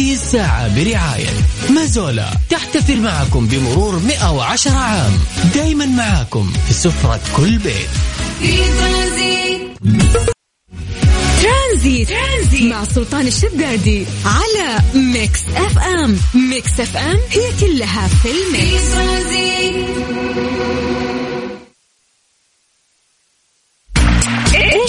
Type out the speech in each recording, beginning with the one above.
هذه الساعة برعاية مازولا. تحتفل معكم بمرور 110 عام. دايما معاكم في سفرة كل بيت. في ترانزيت. ترانزيت. مع سلطان الشدادي على Mix FM. Mix FM هي كلها في ال Mix.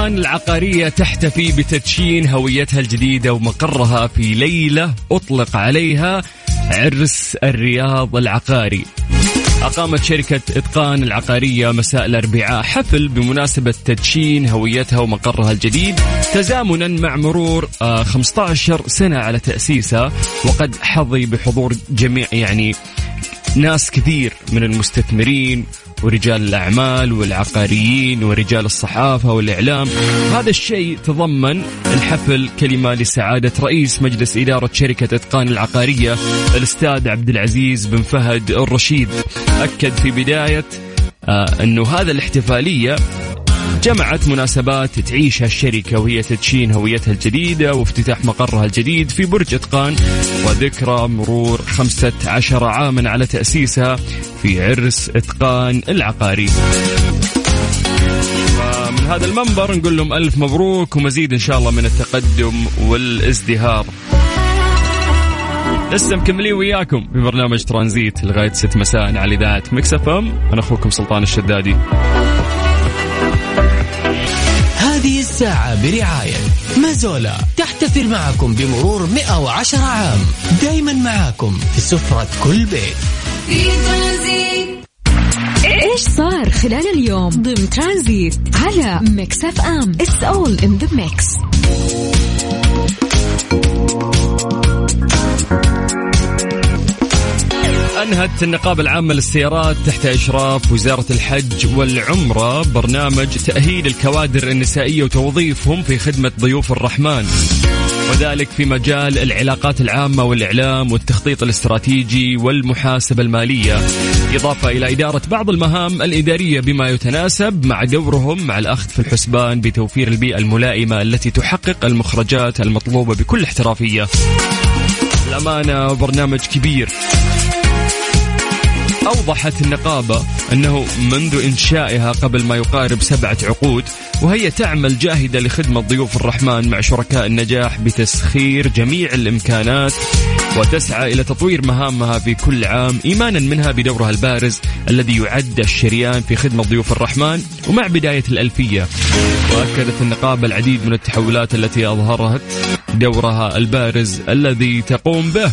إتقان العقارية تحتفي بتدشين هويتها الجديدة ومقرها في ليلة أطلق عليها عرس الرياض العقاري. أقامت شركة إتقان العقارية مساء الأربعاء حفل بمناسبة تدشين هويتها ومقرها الجديد تزامنا مع مرور 15 آه، سنة على تأسيسها وقد حظي بحضور جميع يعني ناس كثير من المستثمرين ورجال الأعمال والعقاريين ورجال الصحافة والإعلام. هذا الشيء تضمن الحفل كلمة لسعادة رئيس مجلس إدارة شركة إتقان العقارية الأستاذ عبد العزيز بن فهد الرشيد. أكد في بداية آه أنه هذا الاحتفالية جمعت مناسبات تعيشها الشركة وهي تدشين هويتها الجديدة وافتتاح مقرها الجديد في برج إتقان. وذكرى مرور 15 عاما على تأسيسها في عرس إتقان العقاري. من هذا المنبر نقول لهم ألف مبروك ومزيد إن شاء الله من التقدم والازدهار. لسه مكملين وياكم في برنامج ترانزيت لغاية 6 مساء على إذاعة مكسف أم. أنا أخوكم سلطان الشدادي. الساعة برعاية. مازولا تحتفل معكم بمرور 110 عام. دايما معاكم في سفرة كل بيت. إيش صار خلال اليوم؟ ضمن ترانزيت على Mix FM. it's all in the Mix أنهت النقابة العامة للسيارات تحت إشراف وزارة الحج والعمرة برنامج تأهيل الكوادر النسائية وتوظيفهم في خدمة ضيوف الرحمن. وذلك في مجال العلاقات العامة والإعلام والتخطيط الاستراتيجي والمحاسبة المالية. إضافة إلى إدارة بعض المهام الإدارية بما يتناسب مع دورهم مع الأخذ في الحسبان بتوفير البيئة الملائمة التي تحقق المخرجات المطلوبة بكل احترافية. الأمانة برنامج كبير. أوضحت النقابة أنه منذ إنشائها قبل ما يقارب سبعة عقود وهي تعمل جاهدة لخدمة ضيوف الرحمن مع شركاء النجاح بتسخير جميع الإمكانات وتسعى إلى تطوير مهامها في كل عام إيمانا منها بدورها البارز الذي يعد الشريان في خدمة ضيوف الرحمن ومع بداية الألفية. وأكدت النقابة العديد من التحولات التي أظهرت دورها البارز الذي تقوم به.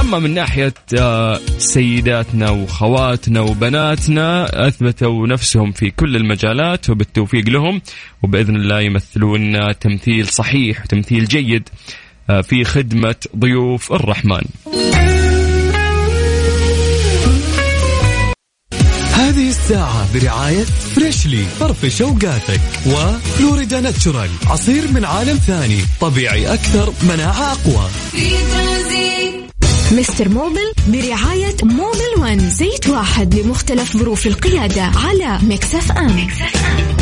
أما من ناحية آه، سيداتنا وخواتنا وبناتنا أثبتوا نفسهم في كل المجالات وبالتوفيق لهم وبإذن الله يمثلون تمثيل صحيح وتمثيل جيد. في خدمة ضيوف الرحمن هذه الساعة برعاية Freshly فرفش اوقاتك و Florida's Natural عصير من عالم ثاني طبيعي أكثر مناعة أقوى Mr. Mobil برعاية Mobil One زيت واحد لمختلف ظروف القيادة على Mix FM, Mix FM.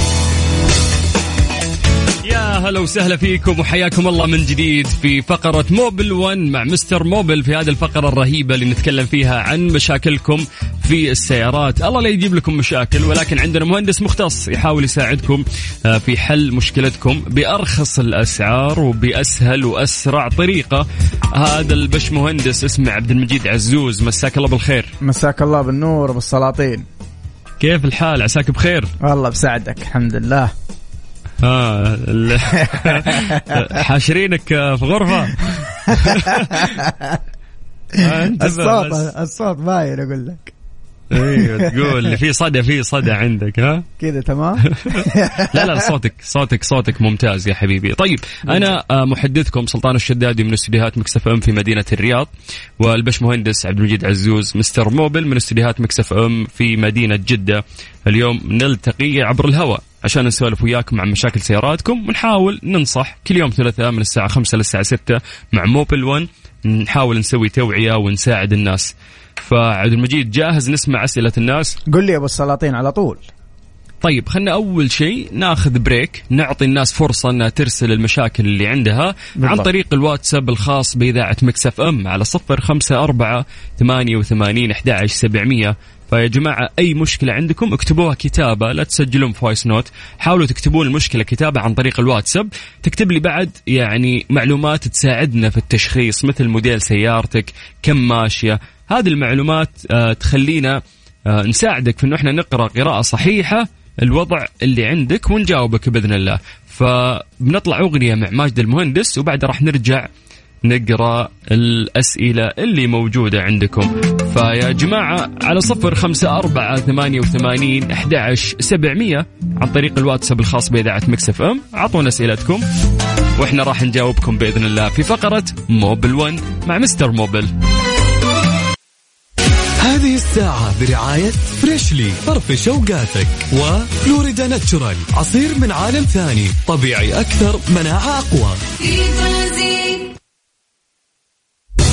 يا هلا وسهلا فيكم وحياكم الله من جديد في فقرة موبل 1 مع مستر موبل في هذه الفقرة الرهيبة اللي نتكلم فيها عن مشاكلكم في السيارات. الله لا يجيب لكم مشاكل ولكن عندنا مهندس مختص يحاول يساعدكم آه، في حل مشكلتكم بأرخص الأسعار وبأسهل وأسرع طريقة. هذا البش مهندس اسمه عبد المجيد عزوز مساك الله بالخير. مساك الله بالنور وبالسلاطين. كيف الحال؟ عساك بخير؟ والله بساعدك الحمد لله. آه حاشرينك في غرفة. الصوت الصوت باين أقول لك. أيوه تقول في صدى في صدى عندك ها؟ كذا تمام؟ لا لا صوتك صوتك صوتك ممتاز يا حبيبي. طيب أنا آه، محدثكم سلطان الشدادي من استديوهات مكسف ام في مدينة الرياض والبش مهندس عبد المجيد عزوز Mr. Mobil من استديوهات Mix FM في مدينة جدة. اليوم نلتقي عبر الهواء. عشان نسولف وياكم عن مشاكل سياراتكم ونحاول ننصح كل يوم ثلاثاء من الساعة 5 للساعة 6 مع Mobil 1 نحاول نسوي توعية ونساعد الناس. فعبد المجيد جاهز نسمع أسئلة الناس؟ قل لي يا أبو السلاطين على طول. طيب خلنا أول شيء ناخذ break نعطي الناس فرصة أنها ترسل المشاكل اللي عندها بالضبط. عن طريق الواتساب الخاص بإذاعة Mix FM على صفر خمسة أربعة ثمانية وثمانين أحد سبعمية فيا جماعة أي مشكلة عندكم اكتبوها كتابة لا تسجلون voice note حاولوا تكتبون المشكلة كتابة عن طريق الواتساب. تكتب لي بعد يعني معلومات تساعدنا في التشخيص مثل موديل سيارتك كم ماشية. هذه المعلومات آه، تخلينا آه، نساعدك في إنه إحنا نقرأ قراءة صحيحة الوضع اللي عندك ونجاوبك بإذن الله. فبنطلع أغنية مع ماجد المهندس وبعدها راح نرجع نقرأ الأسئلة اللي موجودة عندكم. فيا جماعة على صفر خمسة أربعة ثمانية وثمانين أحد سبعمية عن طريق الواتساب الخاص بإذاعة Mix FM. أعطونا أسئلتكم وإحنا راح نجاوبكم بإذن الله في فقرة Mobil 1 مع Mr. Mobil. هذه الساعة برعاية Freshly فرفش اوقاتك و Florida's Natural عصير من عالم ثاني طبيعي أكثر مناعة أقوى.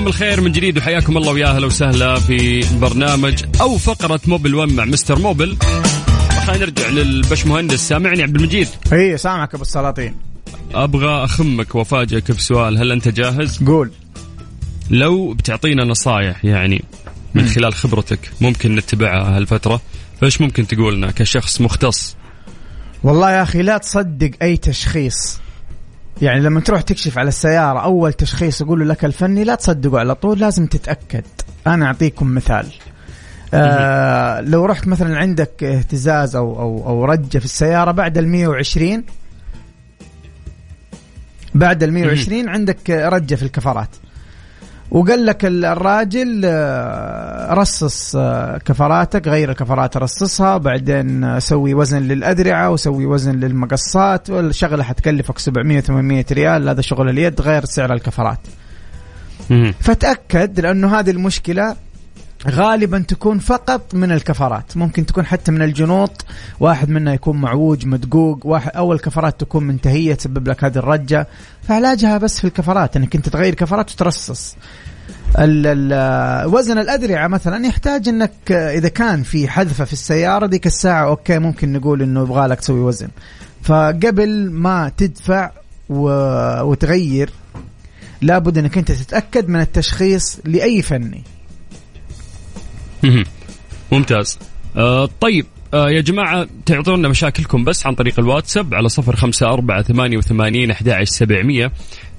مسي عليكم بالخير من جديد وحياكم الله ويا أهلا وسهلا في برنامج أو فقرة موبل 1 مع مستر موبل خلينا نرجع للبش مهندس سامعني عبد المجيد؟ إي سامعك أبو السلاطين. أبغى أخمك وأفاجئك بسؤال. هل أنت جاهز؟ قول. لو بتعطينا نصايح يعني من خلال خبرتك ممكن نتبعها هالفترة فإيش ممكن تقول لنا كشخص مختص؟ والله يا أخي لا تصدق أي تشخيص. يعني لما تروح تكشف على السيارة أول تشخيص يقول لك الفني لا تصدقه على طول لازم تتأكد. أنا أعطيكم مثال. آه لو رحت مثلا عندك اهتزاز أو, أو, أو رجة في السيارة بعد ال 120 بعد ال 120 عندك رجة في الكفرات. وقال لك الراجل آه، رصص آه، كفراتك غير الكفرات رصصها بعدين سوي وزن للأدرعة وسوي وزن للمقصات والشغلة حتكلفك 700 800 ريال هذا شغل اليد غير سعر الكفرات. فتأكد لأنه هذه المشكلة غالبا تكون فقط من الكفرات. ممكن تكون حتى من الجنوط. واحد منها يكون معوج مدقوق. واحد أول كفرات تكون منتهيه تسبب لك هذه الرجة. فعلاجها بس في الكفرات. انك انت تغير كفرات وترصص. ال ال وزن الأدرعة مثلا يحتاج أنك إذا كان في حذفة في السيارة ديك الساعة أوكي ممكن نقول أنه يبغى لك تسوي وزن. فقبل ما تدفع وتغير لابد أنك أنت تتأكد من التشخيص لأي فني. ممتاز. آه طيب آه يا جماعة تعطونا مشاكلكم بس عن طريق الواتساب على صفر خمسة أربعة ثمانية وثمانين أحد سبعمية.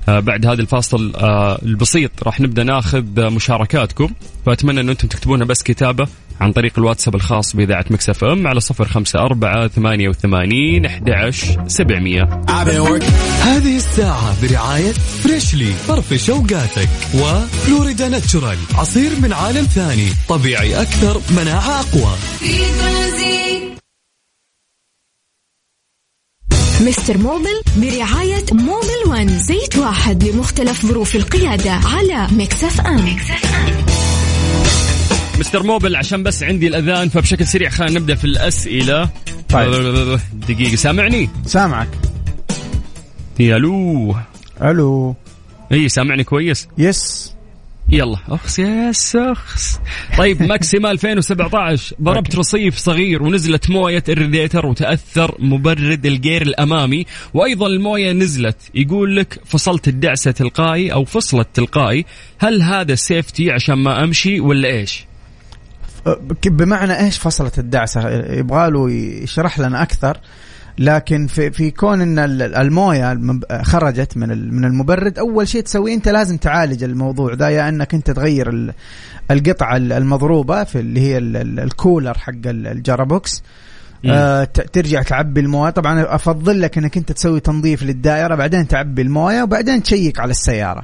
آه بعد هذا الفاصل آه البسيط راح نبدأ ناخذ مشاركاتكم. فأتمنى أن أنتم تكتبونها بس كتابة عن طريق الواتساب الخاص بإذاعة مكسف أم على صفر خمسة أربعة ثمانية وثمانين أحد سبعمية. هذه الساعة برعاية فريشلي فرفش أوقاتك وفلوريدا ناتشورال. عصير من عالم ثاني طبيعي أكثر مناعة أقوى. مستر موبل برعاية موبل ون زيت واحد لمختلف ظروف القيادة على مكس اف ام, مكس اف ام. مستر موبل عشان بس عندي الأذان فبشكل سريع خلينا نبدأ في الأسئلة. طيب. دقيقة سامعني؟ سامعك. يا ألو. ألو اي سامعني كويس؟ yes. يلا. أخس يا اخس طيب ماكسيما 2017 ضربت رصيف صغير ونزلت موية الريديتر وتأثر مبرد ال gear الأمامي. وأيضا الموية نزلت. يقول لك فصلت الدعسة تلقائي أو فصلت تلقائي. هل هذا safety عشان ما أمشي ولا إيش؟ بمعنى إيش فصلت الدعسة؟ يبغى له يشرح لنا أكثر. لكن في في كون إن الموية خرجت من من المبرد أول شيء تسويه أنت لازم تعالج الموضوع ده يا إنك أنت تغير القطعة المضروبة في اللي هي الكولر حق ال gearbox. آه ترجع تعبي الموية. طبعا أفضل لك إنك أنت تسوي تنظيف للدائرة بعدين تعبي الموية وبعدين تشيك على السيارة.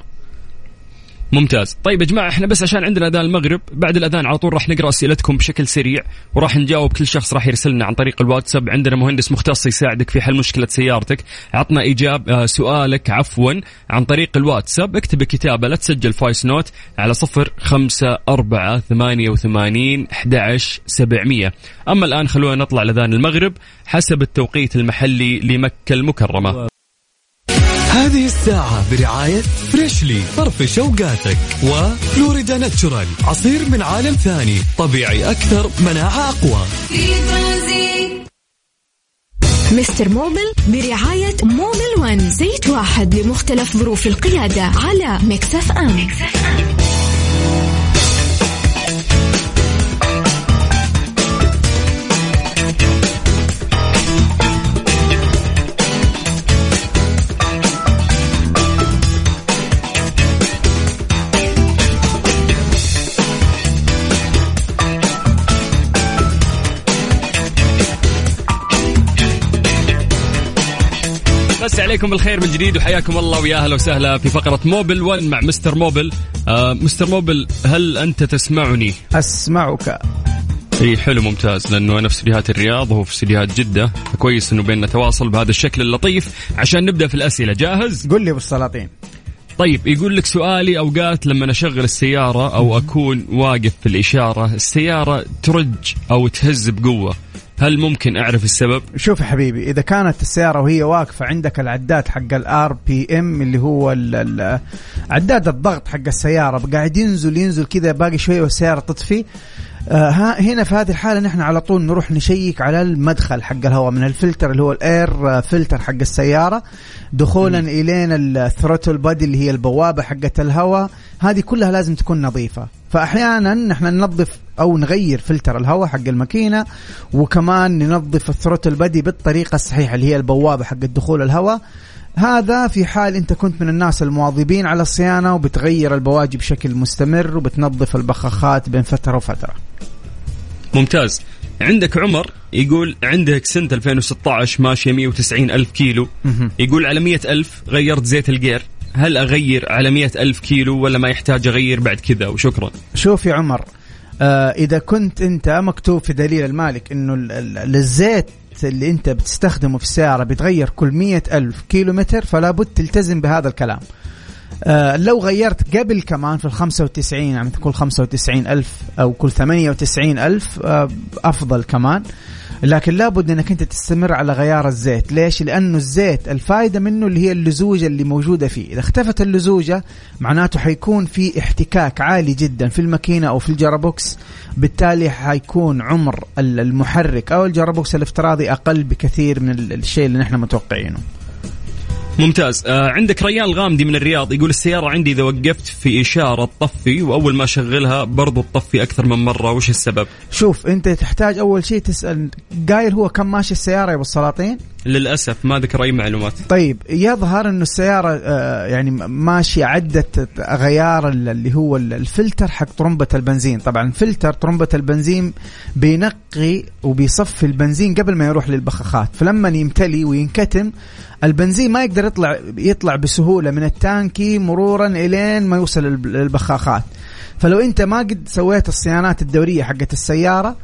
ممتاز. طيب يا جماعة إحنا بس عشان عندنا أذان المغرب بعد الأذان على طول راح نقرأ أسئلتكم بشكل سريع وراح نجاوب كل شخص راح يرسلنا عن طريق الواتساب. عندنا مهندس مختص يساعدك في حل مشكلة سيارتك. عطنا اجاب آه سؤالك عفوا عن طريق الواتساب. اكتب كتابه لا تسجل voice note على صفر خمسة أربعة ثمانية وثمانين سبعمية. أما الآن خلونا نطلع لذان المغرب حسب التوقيت المحلي لمكة المكرمة. هذه الساعة برعاية فريشلي فرفش اوقاتك وفلوريدا ناتشورال عصير من عالم ثاني طبيعي أكثر مناعة أقوى مستر موبل برعاية موبل ون زيت واحد لمختلف ظروف القيادة على مكس اف ام, مكس اف ام. مسي عليكم بالخير من جديد وحياكم الله ويا أهلا وسهلا في فقرة موبل 1 مع مستر موبل. آه مستر موبل هل أنت تسمعني؟ أسمعك. إي حلو ممتاز لأنه أنا في استديوهات الرياض وهو في استديوهات جدة. كويس إنه بيننا تواصل بهذا الشكل اللطيف. عشان نبدأ في الأسئلة جاهز؟ قل لي بالسلاطين. طيب يقول لك سؤالي أوقات لما أشغل السيارة أو أكون واقف في الإشارة السيارة ترج أو تهز بقوة. هل ممكن أعرف السبب؟ شوف يا حبيبي إذا كانت السيارة وهي واقفة عندك العداد حق ال RPM اللي هو عداد الضغط حق السيارة قاعد ينزل ينزل كذا باقي شوية والسيارة تطفي هنا في هذه الحالة نحن على طول نروح نشيك على المدخل حق الهواء من الفلتر اللي هو ال air filter حق السيارة دخولا. الين ال throttle body اللي هي البوابة حقت الهواء. هذه كلها لازم تكون نظيفة. فاحيانا نحن ننظف أو نغير فلتر الهواء حق الماكينة وكمان ننظف الثروتل بادي بالطريقة الصحيحة اللي هي البوابة حق دخول الهواء. هذا في حال انت كنت من الناس المواظبين على الصيانة وبتغير البواجي بشكل مستمر وبتنظف البخاخات بين فترة وفترة. ممتاز. عندك عمر يقول عندك سنة 2016 ماشية 190 ألف كيلو. يقول على 100 ألف غيرت زيت الجير. هل أغير على 100 ألف كيلو ولا ما يحتاج أغير بعد كذا؟ وشكرا. شوف يا عمر آه إذا كنت أنت مكتوب في دليل المالك أنه الزيت اللي أنت بتستخدمه في السيارة بيتغير كل مية ألف كيلو متر فلا بد تلتزم بهذا الكلام. آه لو غيرت قبل كمان في ال 95 يعني كل 95 ألف أو كل 98 ألف آه أفضل كمان. لكن لابد إنك أنت تستمر على غيار الزيت. ليش؟ لأنه الزيت الفائده منه اللي هي اللزوجة اللي موجودة فيه. إذا اختفت اللزوجة معناته حيكون في احتكاك عالي جدا في الماكينة أو في ال gearbox. بالتالي حيكون عمر المحرك أو ال gearbox الافتراضي أقل بكثير من الشيء اللي نحن متوقعينه. ممتاز. آه عندك ريان الغامدي من الرياض يقول السيارة عندي إذا وقفت في إشارة تطفي وأول ما أشغلها برضو تطفي أكثر من مرة. وش السبب؟ شوف أنت تحتاج أول شيء تسأل قايل هو كم ماشي السيارة يا أبو السلاطين؟ للأسف ما ذكر أي معلومات. طيب يظهر أنه السيارة آه يعني ماشية عدة غيار اللي هو الفلتر حق طرمبة البنزين. طبعا فلتر طرمبة البنزين بينقي وبيصفي البنزين قبل ما يروح للبخاخات. فلما يمتلي وينكتم البنزين ما يقدر يطلع يطلع بسهولة من التانكي مرورا إلين ما يوصل للبخاخات. فلو أنت ما قد سويت الصيانات الدورية حقت السيارة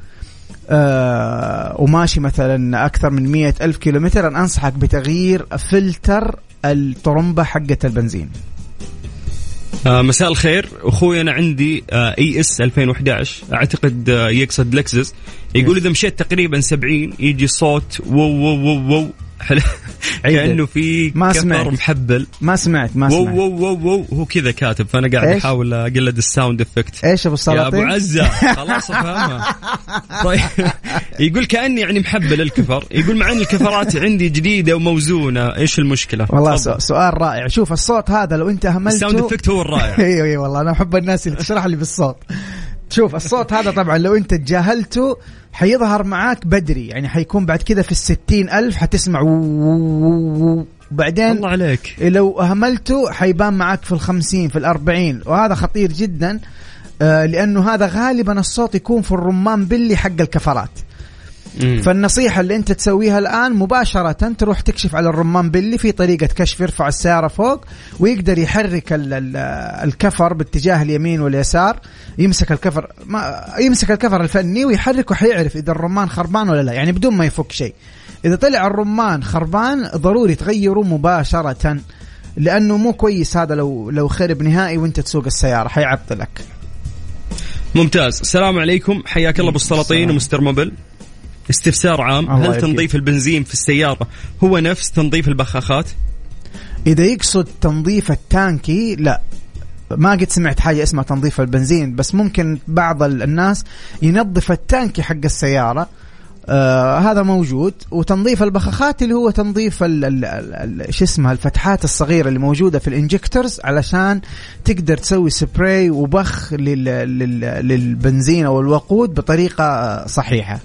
آه وماشي مثلا أكثر من مية ألف كيلومتر أنا أنصحك بتغيير فلتر الطرمبة حقت البنزين. آه مساء الخير. أخوي أنا عندي آه ES 2011 أعتقد آه يقصد لكزس يقول إذا مشيت تقريبا 70 يجي صوت وو وو وو, كأنه في ما كفر سمعت. محبل. ما سمعت ما سمعت. وو وو وو هو كذا كاتب فأنا قاعد؟ أحاول اقلد ال sound effect إيش أبو يا أبو السلاطين؟ عزة. خلاص أفهمها. طيب. يقول كأني يعني محبل الكفر. يقول مع إن الكفرات عندي جديدة وموزونة. إيش المشكلة؟ والله. سو- سؤال رائع. شوف الصوت هذا لو أنت أهملته ال sound effect هو الرائع. أيوه أيوه والله أنا أحب الناس اللي تشرح لي بالصوت. شوف الصوت هذا طبعا لو أنت تجاهلته حيظهر معاك بدري يعني حيكون بعد كذا في الستين ألف حتسمع وو- وو- وو. بعدين الله عليك لو أهملته حيبان معاك في الخمسين في الأربعين وهذا خطير جدا آه، لأنه هذا غالبا الصوت يكون في الرمان بلي حق الكفرات مم. فالنصيحة اللي أنت تسويها الآن مباشرة تروح تكشف على الرمان بلي في طريقة كشف يرفع السيارة فوق ويقدر يحرك ال- ال- الكفر باتجاه اليمين واليسار يمسك الكفر ما يمسك الكفر الفني ويحركه حيعرف إذا الرمان خربان ولا لا يعني بدون ما يفك شيء. إذا طلع الرمان خربان ضروري تغيره مباشرة لأنه مو كويس هذا لو لو خرب نهائي وأنت تسوق السيارة حيعطلك. ممتاز. السلام عليكم. حياك الله أبو السلاطين. ومستر موبل استفسار عام هل. تنظيف البنزين في السيارة هو نفس تنظيف البخاخات؟ إذا يقصد تنظيف التانكي لا. ما قد سمعت حاجة اسمها تنظيف البنزين بس ممكن بعض ال- الناس ينظف التانكي حق السيارة. آه هذا موجود. وتنظيف البخاخات اللي هو تنظيف شو اسمها الفتحات الصغيرة اللي موجودة في ال injectors علشان تقدر تسوي سبراي وبخ لل لل للبنزين أو الوقود بطريقة آه، صحيحة.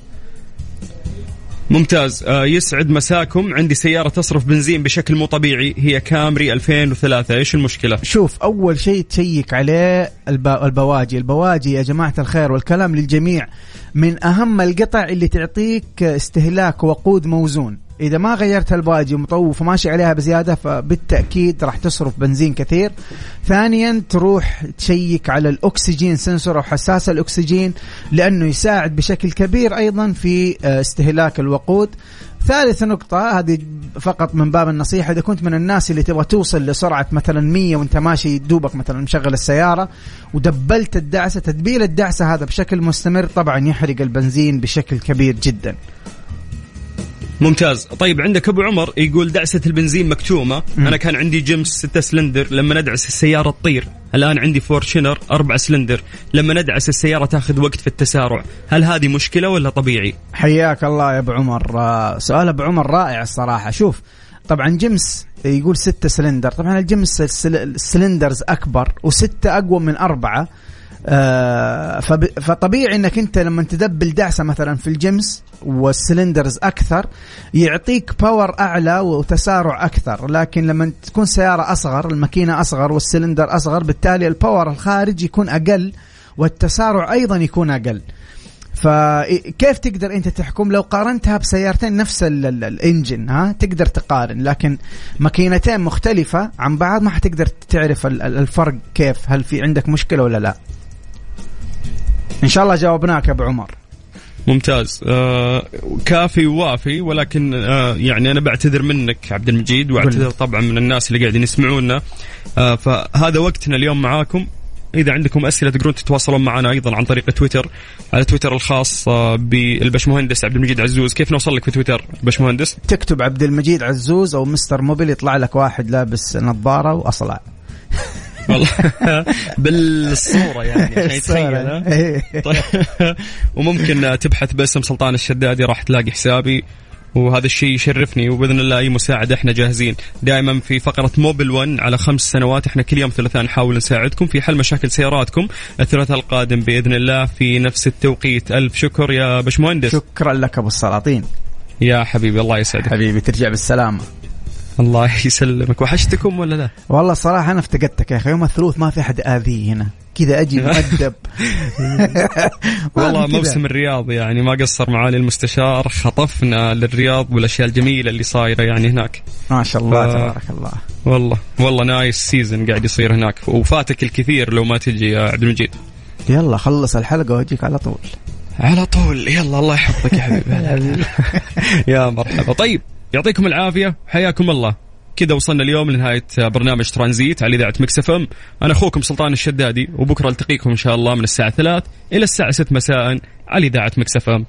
ممتاز. آه يسعد مساكم. عندي سيارة تصرف بنزين بشكل مو طبيعي. هي كامري 2003 إيش المشكلة؟ شوف أول شيء تشيك عليه الب... البواجي. البواجي يا جماعة الخير والكلام للجميع من أهم القطع اللي تعطيك استهلاك وقود موزون. إذا ما غيرت البواجي ومطوف وماشي عليها بزيادة فبالتأكيد راح تصرف بنزين كثير. ثانيا تروح تشيك على الأكسجين sensor أو حساس الأكسجين لأنه يساعد بشكل كبير أيضا في آه، استهلاك الوقود. ثالث نقطة هذه فقط من باب النصيحة إذا كنت من الناس اللي تبغى توصل لسرعة مثلا 100 وأنت ماشي دوبك مثلا مشغل السيارة ودبلت الدعسة تدبيل الدعسة هذا بشكل مستمر طبعا يحرق البنزين بشكل كبير جدا. ممتاز. طيب عندك أبو عمر يقول دعسة البنزين مكتومة. مم. أنا كان عندي جيمس 6 سلندر لما ندعس السيارة تطير. الآن عندي Fortuner 4 سلندر. لما ندعس السيارة تاخذ وقت في التسارع. هل هذه مشكلة ولا طبيعي؟ حياك الله يا أبو عمر. آه، سؤال أبو عمر رائع الصراحة. شوف طبعا جيمس يقول ستة سلندر. طبعا الجيمس السل- السلندرز أكبر وستة أقوى من أربعة. آه فطبيعي إنك أنت لما تدبل دعسة مثلا في الجيمس والسلندرز أكثر يعطيك power أعلى وتسارع أكثر. لكن لما تكون سيارة أصغر الماكينة أصغر والسلندر أصغر بالتالي ال power الخارج يكون أقل والتسارع أيضا يكون أقل. فكيف تقدر أنت تحكم؟ لو قارنتها بسيارتين نفس ال- ال- الإنجن ها تقدر تقارن. لكن ماكينتين مختلفة عن بعض ما حتقدر تعرف ال- ال- الفرق كيف هل في عندك مشكلة ولا لا. إن شاء الله جاوبناك يا أبو عمر. ممتاز. آه كافي ووافي ولكن آه يعني أنا بعتذر منك عبد المجيد وأعتذر طبعا من الناس اللي قاعدين يسمعونا. آه فهذا وقتنا اليوم معاكم. إذا عندكم أسئلة تقدرون تتواصلون معنا أيضا عن طريق تويتر. على تويتر الخاص آه بالبشمهندس عبد المجيد عزوز. كيف نوصل لك في تويتر بشمهندس؟ تكتب عبد المجيد عزوز أو مستر موبيل يطلع لك واحد لابس نظارة واصلع بالصورة يعني عشان يتخيل ها؟ إيه. طيب. وممكن تبحث باسم سلطان الشدادي راح تلاقي حسابي وهذا الشيء يشرفني وبإذن الله أي مساعدة إحنا جاهزين. دائما في فقرة موبل 1 على خمس سنوات إحنا كل يوم ثلاثاء نحاول نساعدكم في حل مشاكل سياراتكم. الثلاثاء القادم بإذن الله في نفس التوقيت. ألف شكر يا بشمهندس شكرا لك أبو السلاطين. يا حبيبي الله يسعدك. حبيبي ترجع بالسلامة. الله يسلمك. وحشتكم ولا لا؟ والله الصراحة أنا افتقدتك يا أخي. يوم الثلوث ما في أحد آذي هنا. كذا أجي مؤدب والله. موسم الرياض يعني ما قصر معالي المستشار خطفنا للرياض والأشياء الجميلة اللي صايرة يعني هناك. ما شاء الله ف- تبارك الله. والله والله nice season قاعد يصير هناك. وفاتك الكثير لو ما تجي يا عبد المجيد. يلا خلص الحلقة وأجيك على طول. على طول. يلا الله يحفظك يا حبيبي. يا مرحبا. طيب يعطيكم العافية حياكم الله. كذا وصلنا اليوم لنهاية برنامج ترانزيت على إذاعة Mix FM. أنا أخوكم سلطان الشدادي وبكرة ألتقيكم إن شاء الله من الساعة 3 إلى الساعة 6 مساء على إذاعة Mix FM.